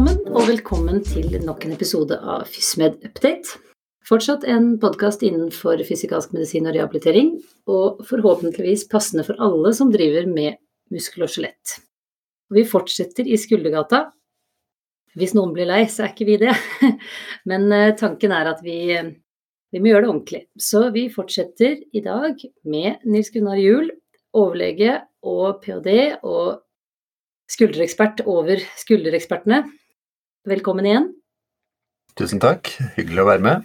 sammen, og velkommen til nok en episode av FysMed Update. Fortsatt en podkast innenfor fysikalsk medisin og rehabilitering, og forhåpentligvis passende for alle som driver med muskel og skjelett. Vi fortsetter i Skuldergata. Hvis noen blir lei, så er ikke vi det. Men eh, tanken er at vi, vi må gjøre det ordentlig. Så vi fortsetter i dag med Nils Gunnar Juel, overlege og ph.d. og skulderekspert over skulderekspertene. Velkommen igjen. Tusen takk, hyggelig å være med.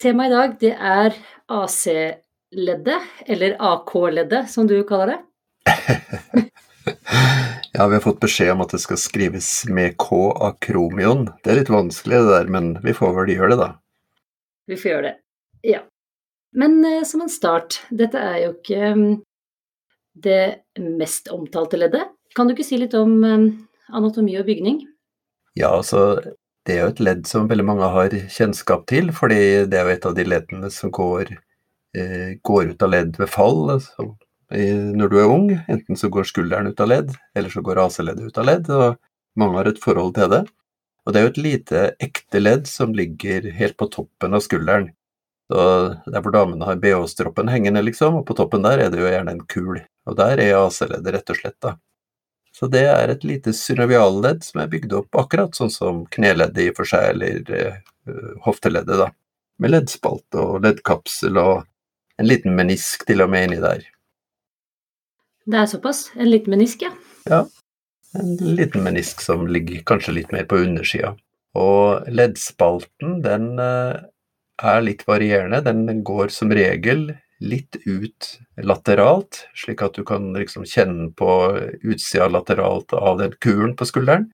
Temaet i dag det er AC-leddet, eller AK-leddet som du kaller det. ja, vi har fått beskjed om at det skal skrives med K akromion. Det er litt vanskelig det der, men vi får vel gjøre det, da. Vi får gjøre det, ja. Men eh, som en start, dette er jo ikke um, det mest omtalte leddet. Kan du ikke si litt om um, anatomi og bygning? Ja, altså det er jo et ledd som veldig mange har kjennskap til, fordi det er jo et av de leddene som går, eh, går ut av ledd ved fall. Altså, når du er ung, enten så går skulderen ut av ledd, eller så går AC-leddet ut av ledd, og mange har et forhold til det. Og det er jo et lite ekte ledd som ligger helt på toppen av skulderen. Så Der hvor damene har bh-stroppen hengende, liksom, og på toppen der er det jo gjerne en kul. Og der er AC-leddet, rett og slett. da. Så det er et lite synovialledd som er bygd opp akkurat sånn som kneleddet i og for seg, eller uh, hofteleddet, da. Med leddspalte og leddkapsel og en liten menisk til og med inni der. Det er såpass? En liten menisk, ja? Ja. En liten menisk som ligger kanskje litt mer på undersida. Og leddspalten, den uh, er litt varierende. Den går som regel litt ut lateralt, slik at du kan liksom kjenne på utsida lateralt av den kulen på skulderen.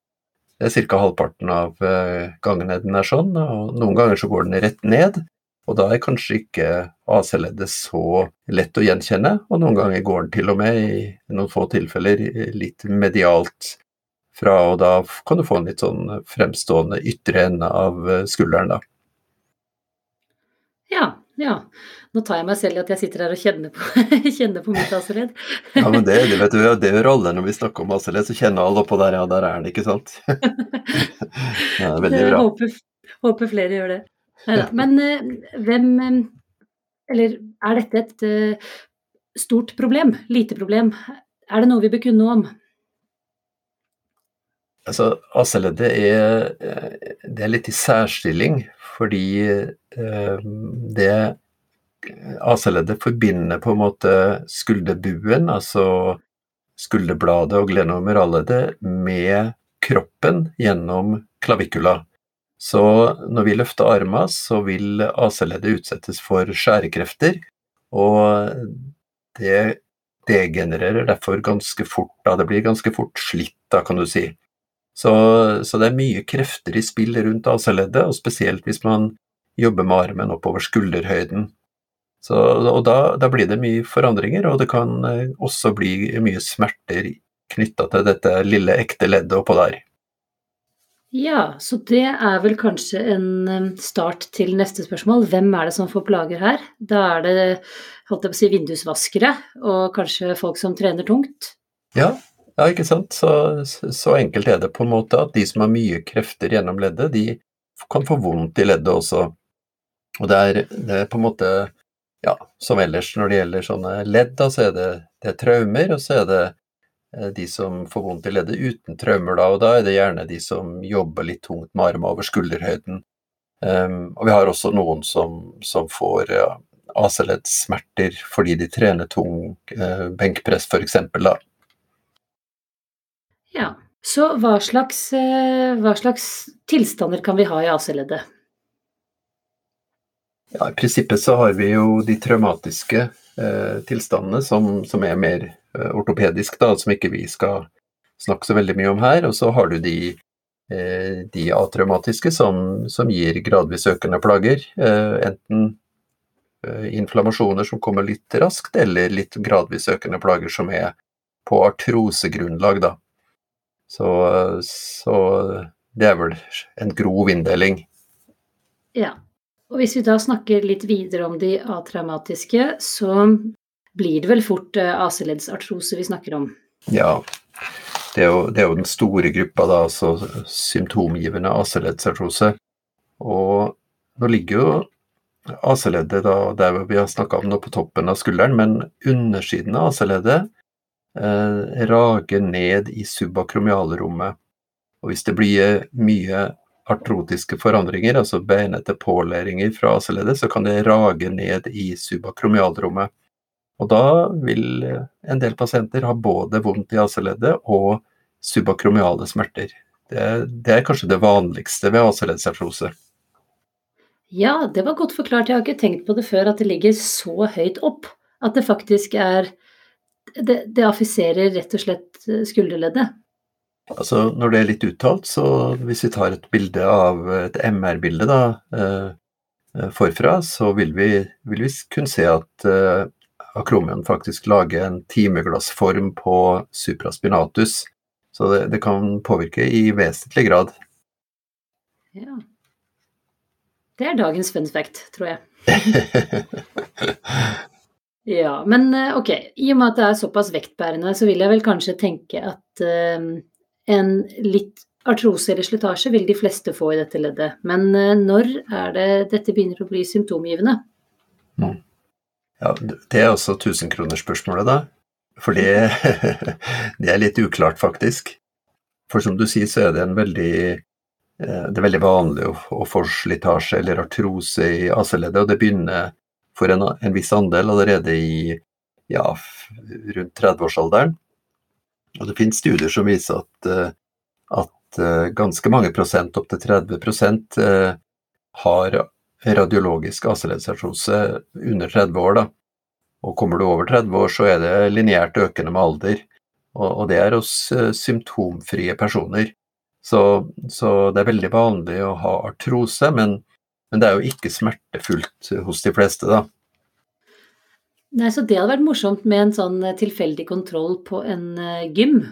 Det er ca. halvparten av eh, gangene den er sånn, og noen ganger så går den rett ned. Og da er kanskje ikke AC-leddet så lett å gjenkjenne, og noen ganger går den til og med i noen få tilfeller litt medialt fra, og da kan du få en litt sånn fremstående ytre ende av eh, skulderen, da. Ja, ja. Nå tar jeg meg selv i at jeg sitter her og kjenner på, kjenner på mitt aseledd. ja, men det, det, vet du, det gjør alle når vi snakker om aseledd, så kjenner alle oppå der, ja, der er den, ikke sant? ja, veldig bra. Håper, håper flere gjør det. Men uh, hvem uh, Eller er dette et uh, stort problem? Lite problem? Er det noe vi bør kunne om? Altså, AC-leddet er, det er litt i særstilling, fordi det AC-leddet forbinder på en måte skulderbuen, altså skulderbladet og glenomeralleddet, med kroppen gjennom klavikula. Så når vi løfter armen, så vil AC-leddet utsettes for skjærekrefter, og det degenererer derfor ganske fort. Da. Det blir ganske fort slitt, da, kan du si. Så, så det er mye krefter i spill rundt AC-leddet, og spesielt hvis man jobber med armen oppover skulderhøyden. Så, og da, da, blir det mye forandringer, og det kan eh, også bli mye smerter knytta til dette lille ekte leddet oppå der. Ja, så det er vel kanskje en start til neste spørsmål. Hvem er det som får plager her? Da er det holdt jeg på å si, vindusvaskere og kanskje folk som trener tungt? Ja, ja ikke sant. Så, så, enkelt er det på en måte at de som har mye krefter gjennom leddet, de kan få vondt i leddet også. Og det er, det er på en måte ja, som ellers når det gjelder sånne ledd, da, så er det, det er traumer, og så er det eh, de som får vondt i leddet uten traumer, da, og da er det gjerne de som jobber litt tungt med armen over skulderhøyden. Um, og vi har også noen som, som får ja, AC-leddsmerter fordi de trener tung uh, benkpress, f.eks. Ja, så hva slags, uh, hva slags tilstander kan vi ha i AC-leddet? Ja, I prinsippet så har vi jo de traumatiske eh, tilstandene som, som, er mer eh, ortopedisk, da, som ikke vi skal snakke så veldig mye om her. Og så har du de, eh, de atraumatiske som, som, gir gradvis økende plager. Eh, enten eh, inflammasjoner som kommer litt raskt, eller litt gradvis økende plager som er på artrosegrunnlag, da. Så, så det er vel en grov inndeling. Ja. Og hvis vi da snakker litt videre om de atraumatiske, så blir det vel fort eh, AC-leddsartrose vi snakker om? Ja, Det er, jo, det er jo den store gruppa, da, altså symptomgivende AC-leddsartrose. Og nå ligger jo AC-leddet der vi har snakka om nå på toppen av skulderen, men undersiden av AC-leddet eh, rage ned i subakromialrommet. Og hvis det blir mye artrotiske forandringer, altså beinete pålæringer fra AC-leddet, så kan det rage ned i subakromialrommet. Og da vil en del pasienter ha både vondt i AC-leddet og subakromiale smerter. Det, det, er kanskje det vanligste ved AC-leddsartrose. Ja, det var godt forklart. Jeg har ikke tenkt på det før, at det ligger så høyt opp. At det faktisk er Det, det affiserer rett og slett skulderleddet. Altså, når det er litt uttalt, så hvis vi tar et bilde av et MR-bilde da, eh, eh, forfra, så vil vi, vil vi, kunne se at eh, akromion faktisk lager en timeglassform på supraspinatus. Så det, det kan påvirke i vesentlig grad. Ja. Det er dagens fun fact, tror jeg. ja, men eh, ok. I og med at det er såpass vektbærende, så vil jeg vel kanskje tenke at uh, en litt artrose eller slitasje vil de fleste få i dette leddet. Men uh, når er det dette begynner å bli symptomgivende? Mm. Ja, Det er også tusenkronersspørsmålet, da. For det, det, er litt uklart, faktisk. For som du sier, så er det en veldig det er veldig vanlig å, få slitasje eller artrose i AC-leddet, og det begynner for en, en, viss andel allerede i ja, rundt 30-årsalderen. Og det finnes studier som viser at, eh, at eh, ganske mange prosent, opptil 30 eh, har radiologisk aceleddsartrose under 30 år. Da. Og kommer du over 30 år, så er det lineært økende med alder. Og, og det er hos symptomfrie personer. Så, så, det er veldig vanlig å ha artrose, men, men det er jo ikke smertefullt hos de fleste, da. Nei, så det hadde vært morsomt med en sånn eh, tilfeldig kontroll på en uh, gym.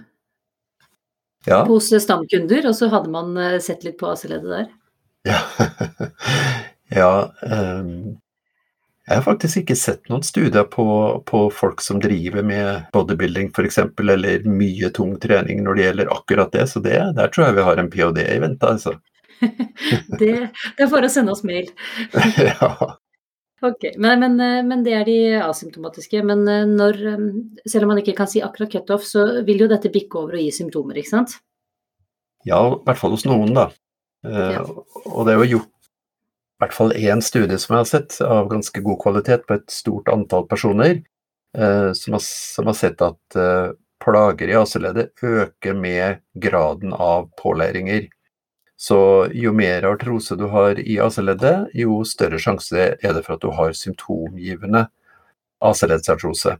Ja. Hos eh, stamkunder, og så hadde man sett litt på AC-leddet der. Ja, ja um, jeg har faktisk ikke sett noen studier på, på folk som driver med bodybuilding f.eks., eller mye tung trening når det gjelder akkurat det, så det, der tror jeg vi har en ph.d. i vente, altså. det, det er bare å sende oss mail. ja. Ok, men, men, eh, men, det er de asymptomatiske. Men eh, når, eh, selv om man ikke kan si akkurat cutoff, så vil jo dette bikke over og gi symptomer, ikke sant? Ja, i hvert fall hos noen, da. Ja. Og det er jo gjort i hvert fall én studie som jeg har sett, av ganske god kvalitet på et stort antall personer, som har, som har sett at plager i AC-leddet øker med graden av pålæringer. Så jo mer artrose du har i AC-leddet, jo større sjanse er det for at du har symptomgivende AC-leddsartrose.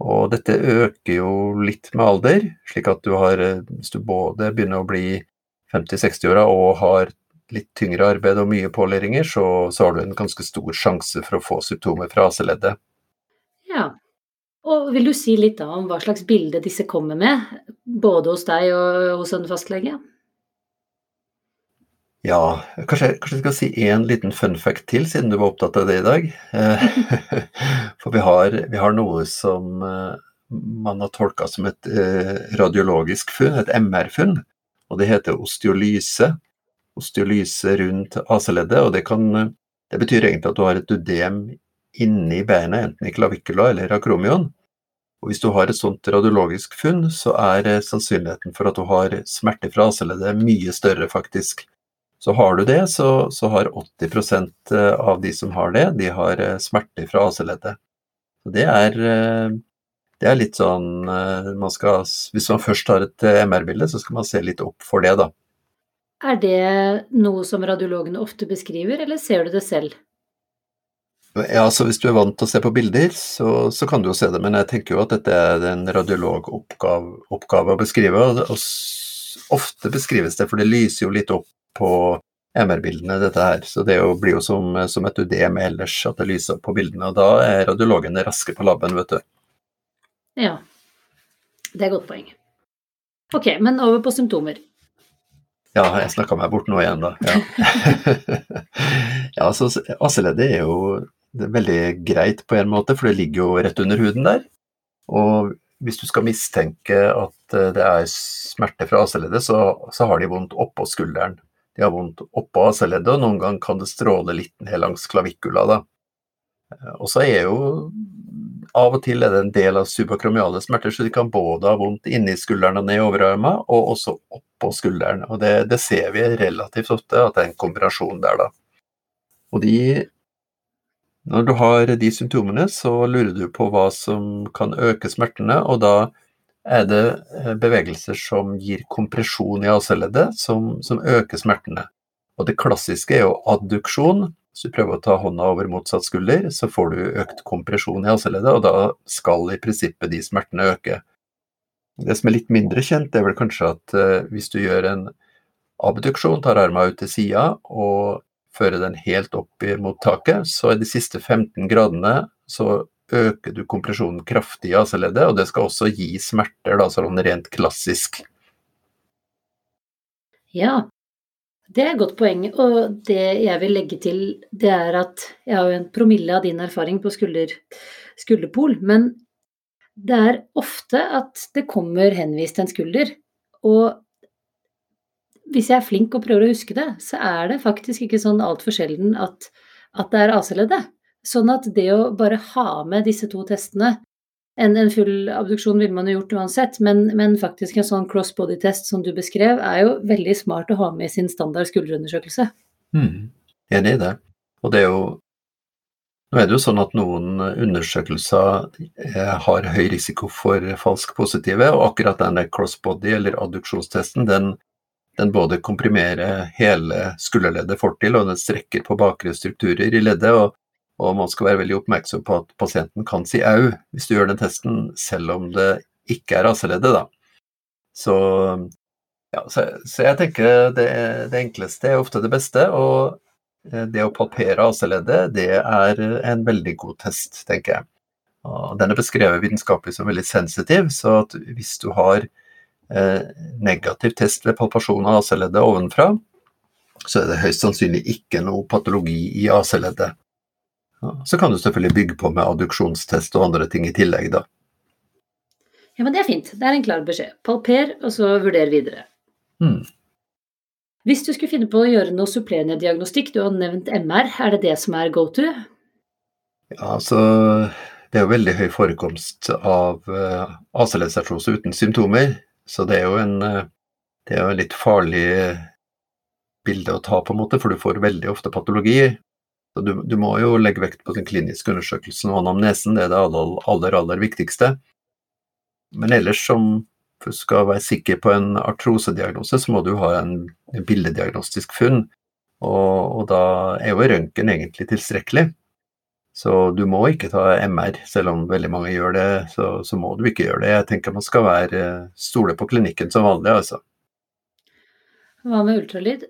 Og dette øker jo litt med alder, slik at du har, hvis du både begynner å bli 50-60-åra og har litt tyngre arbeid og mye pålæringer, så, så, har du en ganske stor sjanse for å få symptomer fra AC-leddet. Ja, og vil du si litt da om hva slags bilde disse kommer med, både hos deg og hos en fastlege? Ja, kanskje, kanskje jeg skal si én liten fun fact til, siden du var opptatt av det i dag. Eh, for vi har, vi har noe som eh, man har tolka som et eh, radiologisk funn, et MR-funn. Og det heter osteolyse. Osteolyse rundt AC-leddet. Og det, kan, det betyr egentlig at du har et udem inni beinet, enten i klavikula eller akromion. Og hvis du har et sånt radiologisk funn, så er sannsynligheten for at du har smerte fra AC-leddet mye større, faktisk. Så har du det, så, så har 80 eh, av de som har det, de har eh, smerter fra AC-leddet. Det eh, det er litt sånn man skal, Hvis man først har et MR-bilde, så skal man se litt opp for det, da. Er det noe som radiologene ofte beskriver, eller ser du det selv? Ja, altså Hvis du er vant til å se på bilder, så, så kan du jo se det. Men jeg tenker jo at dette er en radiologoppgave å beskrive. og, og ofte beskrives det, for det lyser jo litt opp på MR-bildene, dette her. Så det blir jo som, som et UDM ellers, at det lyser opp på bildene. Og da er radiologene raske på laben, vet du. Ja, det er et godt poeng. Ok, men over på symptomer. Ja, jeg snakka meg bort nå igjen, da. Ja, ja så AC-leddet er jo er veldig greit på en måte, for det ligger jo rett under huden der. Og hvis du skal mistenke at eh, det er smerte fra AC-leddet, så, så, har de vondt oppå skulderen. De har vondt oppå AC-leddet, og noen ganger kan det stråle litt ned langs klavikula. Da. Eh, og så er jo av og til er det en del av subakromiale smerter, så de kan både ha vondt inni skulderen og ned i overarmen, og også oppå skulderen. Og det, det, ser vi relativt ofte, at det er en kombinasjon der, da. Og de når du har de symptomene, så lurer du på hva som kan øke smertene, og da er det eh, bevegelser som gir kompresjon i AC-leddet, som, som, øker smertene. Og det klassiske er jo adduksjon. Hvis du prøver å ta hånda over motsatt skulder, så får du økt kompresjon i AC-leddet, og da skal i prinsippet de smertene øke. Det som er litt mindre kjent, er vel kanskje at uh, hvis du gjør en abduksjon, tar armen ut til sida og fører den helt opp mot taket, så er de siste 15 gradene så øker du kompresjonen kraftig i AC-leddet, og det skal også gi smerter, da, sånn rent klassisk. Ja, det er et godt poeng. Og det jeg vil legge til, det er at jeg har jo en promille av din erfaring på skulder, skulderpol, men det er ofte at det kommer henvist en skulder. Og hvis jeg er flink og prøver å huske det, så er det faktisk ikke sånn altfor sjelden at, at, det er AC-leddet. Sånn at det å bare ha med disse to testene en, en full abduksjon ville man jo gjort uansett, men, men faktisk en sånn cross-body-test som du beskrev, er jo veldig smart å ha med i sin standard skulderundersøkelse. Mm, enig i det. Og det er jo nå er det jo sånn at noen undersøkelser eh, har høy risiko for falsk positive, og akkurat denne crossbody eller adduksjonstesten, den den både komprimerer hele skulderleddet fortil, og den strekker på bakre strukturer i leddet. Og, og, man skal være veldig oppmerksom på at pasienten kan si au hvis du gjør den testen, selv om det ikke er AC-leddet. da. Så, ja, så, så, jeg tenker det, det, enkleste er ofte det beste. Og eh, det å palpere AC-leddet, det er en veldig god test, tenker jeg. Og den er beskrevet vitenskapelig som veldig sensitiv, så hvis du har Eh, negativ test ved palpasjon av AC-leddet ovenfra, så er det høyst sannsynlig ikke noe patologi i AC-leddet. Så kan du selvfølgelig bygge på med adduksjonstest og andre ting i tillegg, da. Ja, men det er fint. Det er en klar beskjed. Palper, og så vurder videre. Mm. Hvis du skulle finne på å gjøre noe supplerende diagnostikk, du har nevnt MR, er det det som er go to? Ja, altså Det er jo veldig høy forekomst av uh, eh, AC-leddsartrose uten symptomer. Så det er jo en, eh, det er jo en litt farlig bilde å ta, på en måte, for du får veldig ofte patologi. Du, du må jo legge vekt på den kliniske undersøkelsen og anamnesen, det er det aller, aller, aller viktigste. Men ellers, som du skal være sikker på en artrosediagnose, så må du ha en, bildediagnostisk funn. Og, og, da er jo røntgen egentlig tilstrekkelig. Så du må ikke ta MR, selv om veldig mange gjør det. Så, så må du ikke gjøre det. Jeg tenker man skal være stole på klinikken som vanlig, altså. Hva med ultralyd?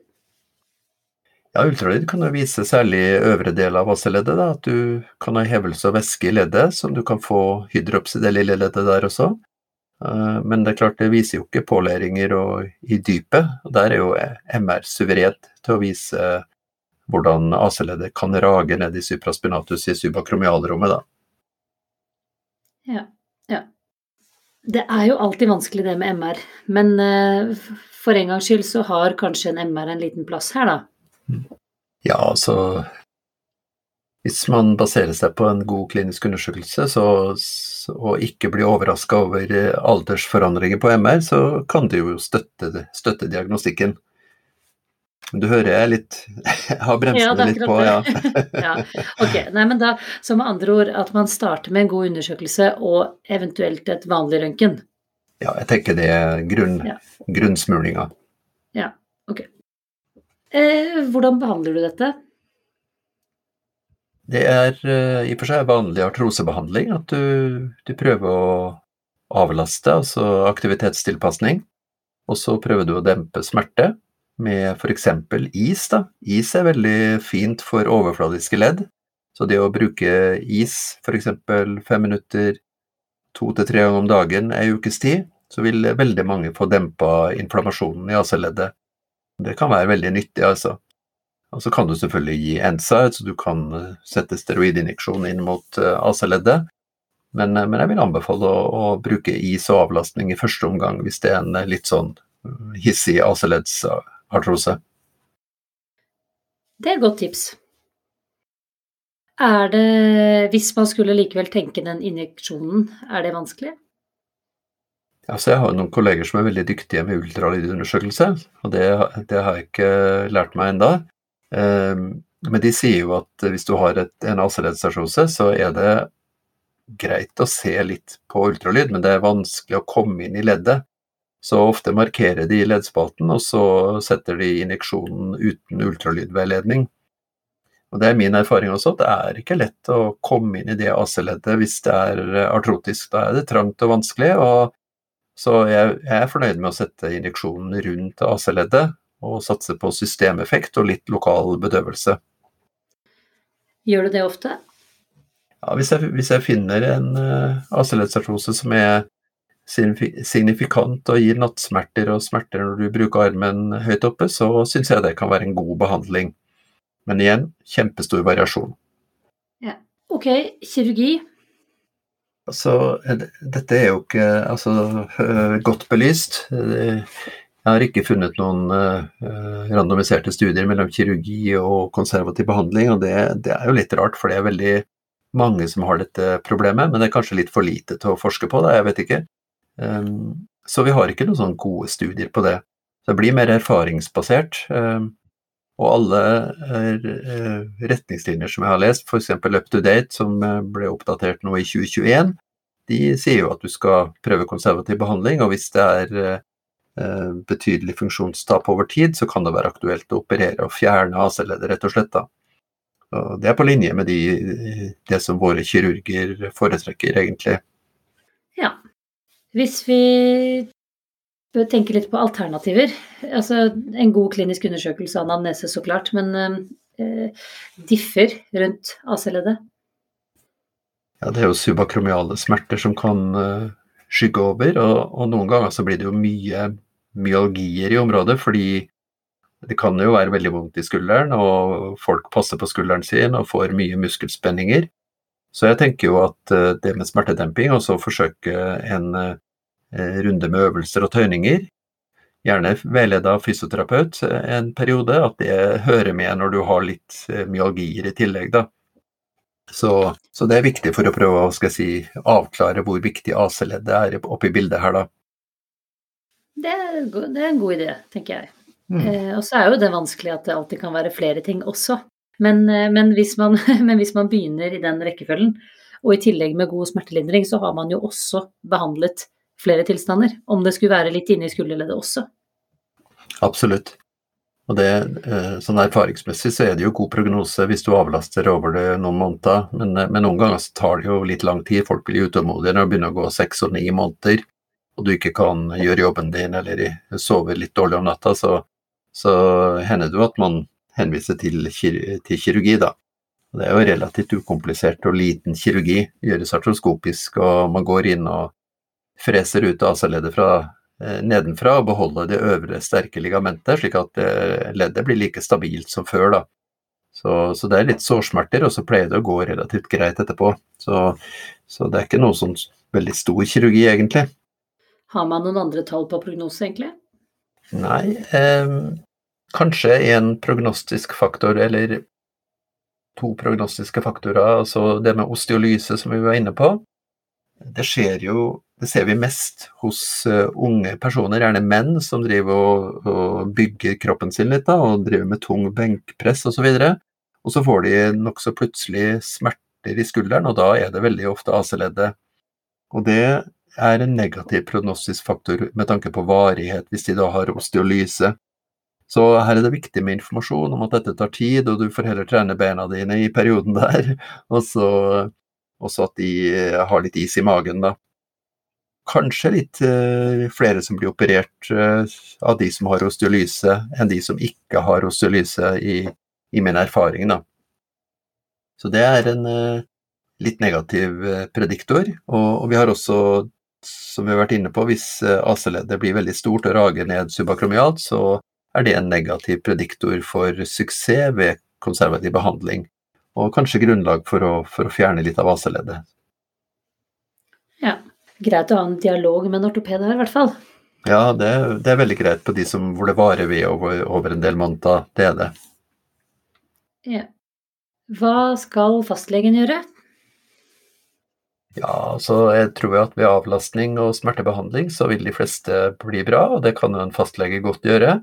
Ja, ultralyd kan jo vise særlig øvre del av vasseleddet. Da, at du kan ha hevelse og væske i leddet, som du kan få hydrops i det lille leddet der også. Eh, men det er klart, det viser jo ikke pålæringer i dypet. og Der er jo MR suverent til å vise hvordan AC-leddet kan rage ned i supraspinatus i subakromialrommet, da. Ja, ja. Det er jo alltid vanskelig det med MR, men uh, for en gangs skyld så har kanskje en MR en liten plass her, da? Ja, altså Hvis man baserer seg på en god klinisk undersøkelse så, og ikke blir overraska over aldersforandringer på MR, så kan det jo støtte, støtte diagnostikken. Men du hører jeg litt Jeg har bremsene ja, litt på, ja. ja. Ok, nei, men da, Så med andre ord at man starter med en god undersøkelse og eventuelt et vanlig røntgen? Ja, jeg tenker det er grunn, ja. grunnsmulinga. Ja, ok. Eh, hvordan behandler du dette? Det er uh, i og for seg vanlig artrosebehandling, at du, du prøver å avlaste, altså aktivitetstilpasning. Og så prøver du å dempe smerte med f.eks. is. Da. Is er veldig fint for overfladiske ledd. Så det å bruke is f.eks. fem minutter to til tre ganger om dagen ei ukes tid, så vil veldig mange få dempa inflammasjonen i AC-leddet. Det kan være veldig nyttig, altså. Og så kan du selvfølgelig gi NSAID, så du kan eh, sette steroidinjeksjon inn mot eh, AC-leddet. Men, men, jeg vil anbefale å, å, bruke is og avlastning i første omgang hvis det er en litt sånn hissig AC-leddsartrose. Det er et godt tips. Er det, hvis man skulle likevel tenke den injeksjonen, er det vanskelig? Altså, jeg har noen kolleger som er veldig dyktige med ultralydundersøkelse, og det, det har jeg ikke lært meg enda. Um, men de sier jo at hvis du har et, en AC-leddsartrose, så er det greit å se litt på ultralyd, men det er vanskelig å komme inn i leddet. Så ofte markerer de leddspalten, og så setter de injeksjonen uten ultralydveiledning. Og Det er min erfaring også, at det er ikke lett å komme inn i det AC-leddet hvis det er artrotisk. Da er det trangt og vanskelig. og Så jeg, jeg er fornøyd med å sette injeksjonen rundt AC-leddet, og satse på systemeffekt og litt lokal bedøvelse. Gjør du det ofte? Ja, hvis jeg, hvis jeg finner en uh, AC-leddsartrose som er signifikant og gir nattsmerter og smerter når du bruker armen høyt oppe, så syns jeg det kan være en god behandling. Men igjen, kjempestor variasjon. Ja. Ok, kirurgi? Altså, dette er jo ikke altså, godt belyst. Jeg har ikke funnet noen randomiserte studier mellom kirurgi og konservativ behandling, og det, det, er jo litt rart, for det er veldig mange som har dette problemet, men det er kanskje litt for lite til å forske på det, jeg vet ikke. Så vi har ikke noen sånne gode studier på det. Det blir mer erfaringsbasert. Og alle uh, retningslinjer som jeg har lest, f.eks. Up to Date, som eh, ble oppdatert nå i 2021, de sier jo at du skal prøve konservativ behandling, og hvis det er betydelig funksjonstap over tid, så kan det være aktuelt å operere og fjerne AC-leddet, rett og slett. da. Og det er på linje med de, det som våre kirurger foretrekker, egentlig. Ja. Hvis vi bør tenke litt på alternativer. Altså en god klinisk undersøkelse av anamnese, så klart, men eh, differ rundt AC-leddet? Ja, det er jo subakromiale smerter som kan eh, skygge over, og, og, noen ganger så blir det jo mye myalgier i området, fordi det kan jo være veldig vondt i skulderen, og folk passer på skulderen sin og får mye muskelspenninger. Så jeg tenker jo at uh, det med smertedemping, og så forsøke en Eh, runde med øvelser og tøyninger. Gjerne veileda av fysioterapeut en periode, at det hører med når du har litt eh, myalgier i tillegg. da. Så, så, det er viktig for å prøve å si, avklare hvor viktig AC-leddet er oppi bildet her, da. Det er, det er, en god idé, tenker jeg. Mm. Eh, og så er jo det vanskelig at det alltid kan være flere ting også. Men, eh, men, hvis man, men, hvis man, begynner i den rekkefølgen, og i tillegg med god smertelindring, så har man jo også behandlet flere tilstander, om det skulle være litt inne i skulderleddet også. Absolutt. Og det, eh, sånn Erfaringsmessig så er det jo god prognose hvis du avlaster over det noen måneder, men, eh, men noen ganger så tar det jo litt lang tid. Folk blir utålmodige når det begynner å gå seks og ni måneder, og du ikke kan gjøre jobben din eller sove litt dårlig om natta, så, så hender det jo at man henviser til, til kirurgi, da. Det er jo relativt ukomplisert og liten kirurgi, gjøres artroskopisk, og man går inn og freser ut AC-leddet fra eh, nedenfra og beholder det øvre sterke ligamentet, slik at eh, leddet blir like stabilt som før. da. Så, så, det er litt sårsmerter, og så pleier det å gå relativt greit etterpå. Så, så, det er ikke noe sånn veldig stor kirurgi, egentlig. Har man noen andre tall på prognose, egentlig? Nei, eh, kanskje en prognostisk faktor, eller to prognostiske faktorer. Altså det med osteolyse, som vi var inne på. Det skjer jo det ser vi mest hos uh, unge personer, gjerne menn, som driver og, og bygger kroppen sin litt da, og driver med tung benkpress osv. Og, så og så får de nokså plutselig smerter i skulderen, og da er det veldig ofte AC-leddet. Og det er en negativ prognostisk faktor med tanke på varighet, hvis de da har osteolyse. Så her er det viktig med informasjon om at dette tar tid, og du får heller trene beina dine i perioden der. Og så også at de har litt is i magen, da kanskje litt uh, flere som blir operert uh, av de som har osteolyse, enn de som ikke har osteolyse, i, i min erfaring. Da. Så det er en litt negativ prediktor. Og, vi har også, som vi har vært inne på, hvis AC-leddet blir veldig stort og rager ned subakromialt, så er det en negativ prediktor for suksess ved konservativ behandling. Og kanskje grunnlag for å, for å fjerne litt av AC-leddet. Ja. Greit å ha en dialog med en ortoped her, i hvert fall. Ja, det, det, er veldig greit på de som, hvor det varer ved over, over en del måneder. Det er det. Ja. Hva skal fastlegen gjøre? Ja, så jeg tror at ved avlastning og smertebehandling så vil de fleste bli bra, og det kan jo en fastlege godt gjøre.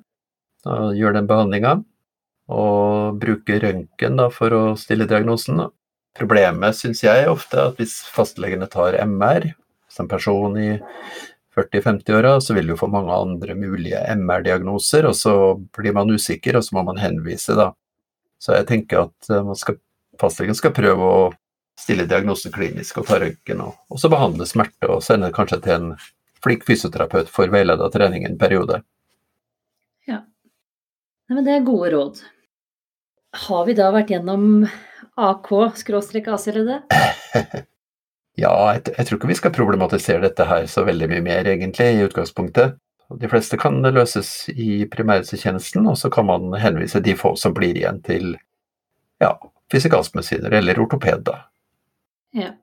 Gjøre den behandlinga. Og bruke røntgen for å stille diagnosen. Problemet syns jeg ofte er at hvis fastlegene tar MR, som person i 40-50-åra, så vil du få mange andre mulige MR-diagnoser, og så blir man usikker, og så må man henvise, da. Så jeg tenker at eh, skal, fastlegen skal prøve å stille diagnosen klinisk og ta røntgen, og, og, så behandle smerte og sende kanskje til en flink fysioterapeut for veileda trening en periode. Ja. Nei, men det er gode råd. Har vi da vært gjennom AK-AC-leddet? ja, jeg, jeg, tror ikke vi skal problematisere dette her så veldig mye mer, egentlig, i utgangspunktet. De fleste kan løses i primærhelsetjenesten, og så kan man henvise de få som blir igjen til ja, fysikalskmedisiner eller ortoped, da. Ja.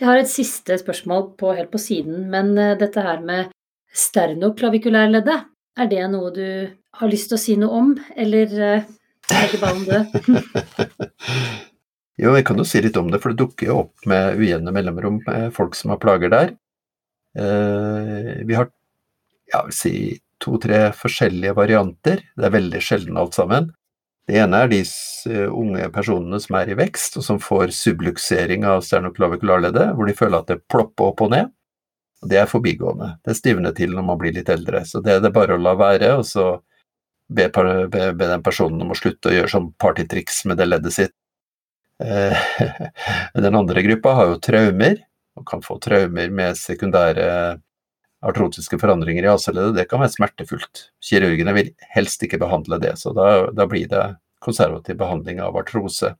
Jeg har et siste spørsmål på, helt på siden, men uh, dette her med sternoklavikulærleddet, er det noe du har lyst til å si noe om, eller uh, legge ballen død? jo, jeg kan jo si litt om det, for det dukker jo opp med ujevne mellomrom folk som har plager der. Uh, vi har ja, vil si to-tre forskjellige varianter. Det er veldig sjelden alt sammen. Det ene er de eh, unge personene som er i vekst, og som får subluksering av sternoklavikularleddet, hvor de føler at det plopper opp og ned. Og Det er forbigående. Det stivner til når man blir litt eldre. Så det er det bare å la være, og så be, be, be den personen om å slutte å gjøre sånn partytriks med det leddet sitt. Eh, den andre gruppa har jo traumer, og kan få traumer med sekundære artrotiske forandringer i AC-leddet, det kan være smertefullt. Kirurgene vil helst ikke behandle det, så da, da blir det konservativ behandling av artrose.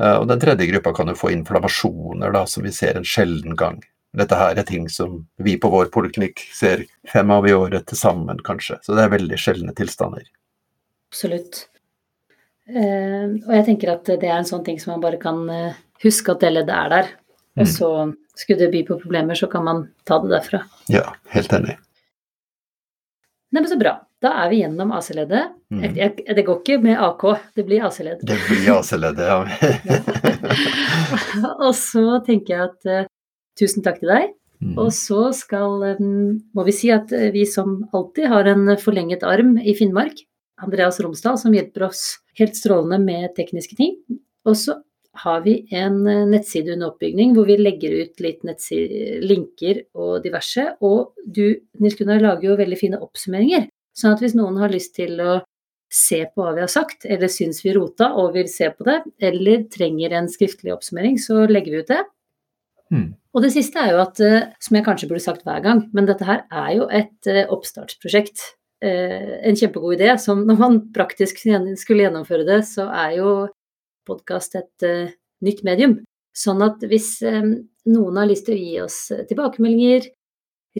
Eh, og Den tredje gruppa kan jo få inflammasjoner, da, som vi ser en sjelden gang. Dette her er ting som vi på vår poliklinikk ser fem av i året til sammen, kanskje. Så det er veldig sjeldne tilstander. Absolutt. Eh, og jeg tenker at det er en sånn ting som man bare kan eh, huske at det leddet er der. Og mm. så skulle det by på problemer, så kan man ta det derfra. Ja, helt enig. Nei, men Så bra. Da er vi gjennom AC-leddet. Mm. Det går ikke med AK, det blir AC-ledd. Det blir AC-leddet, ja. og så tenker jeg at uh, tusen takk til deg. Mm. Og så skal, må vi si at uh, vi som alltid har en forlenget arm i Finnmark. Andreas Romsdal som hjelper oss helt strålende med tekniske ting. Og så har vi en eh, nettside under oppbygning hvor vi legger ut litt linker og diverse. Og du, Nils Gunnar, lager jo veldig fine oppsummeringer. Sånn at hvis noen har lyst til å se på hva vi har sagt, eller syns vi rota og vil se på det, eller trenger en skriftlig oppsummering, så legger vi ut det. Mm. Og det siste er jo at, eh, som jeg kanskje burde sagt hver gang, men dette her er jo et eh, oppstartsprosjekt. En kjempegod idé som når man praktisk skulle gjennomføre det, så er jo podkast et nytt medium. Sånn at hvis noen har lyst til å gi oss eh, tilbakemeldinger,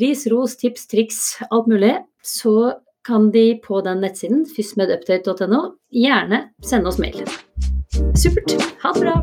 ris, ros, tips, triks, alt mulig, så kan de på den nettsiden, fysmedupdate.no, gjerne sende oss mail. Supert. Ha det bra.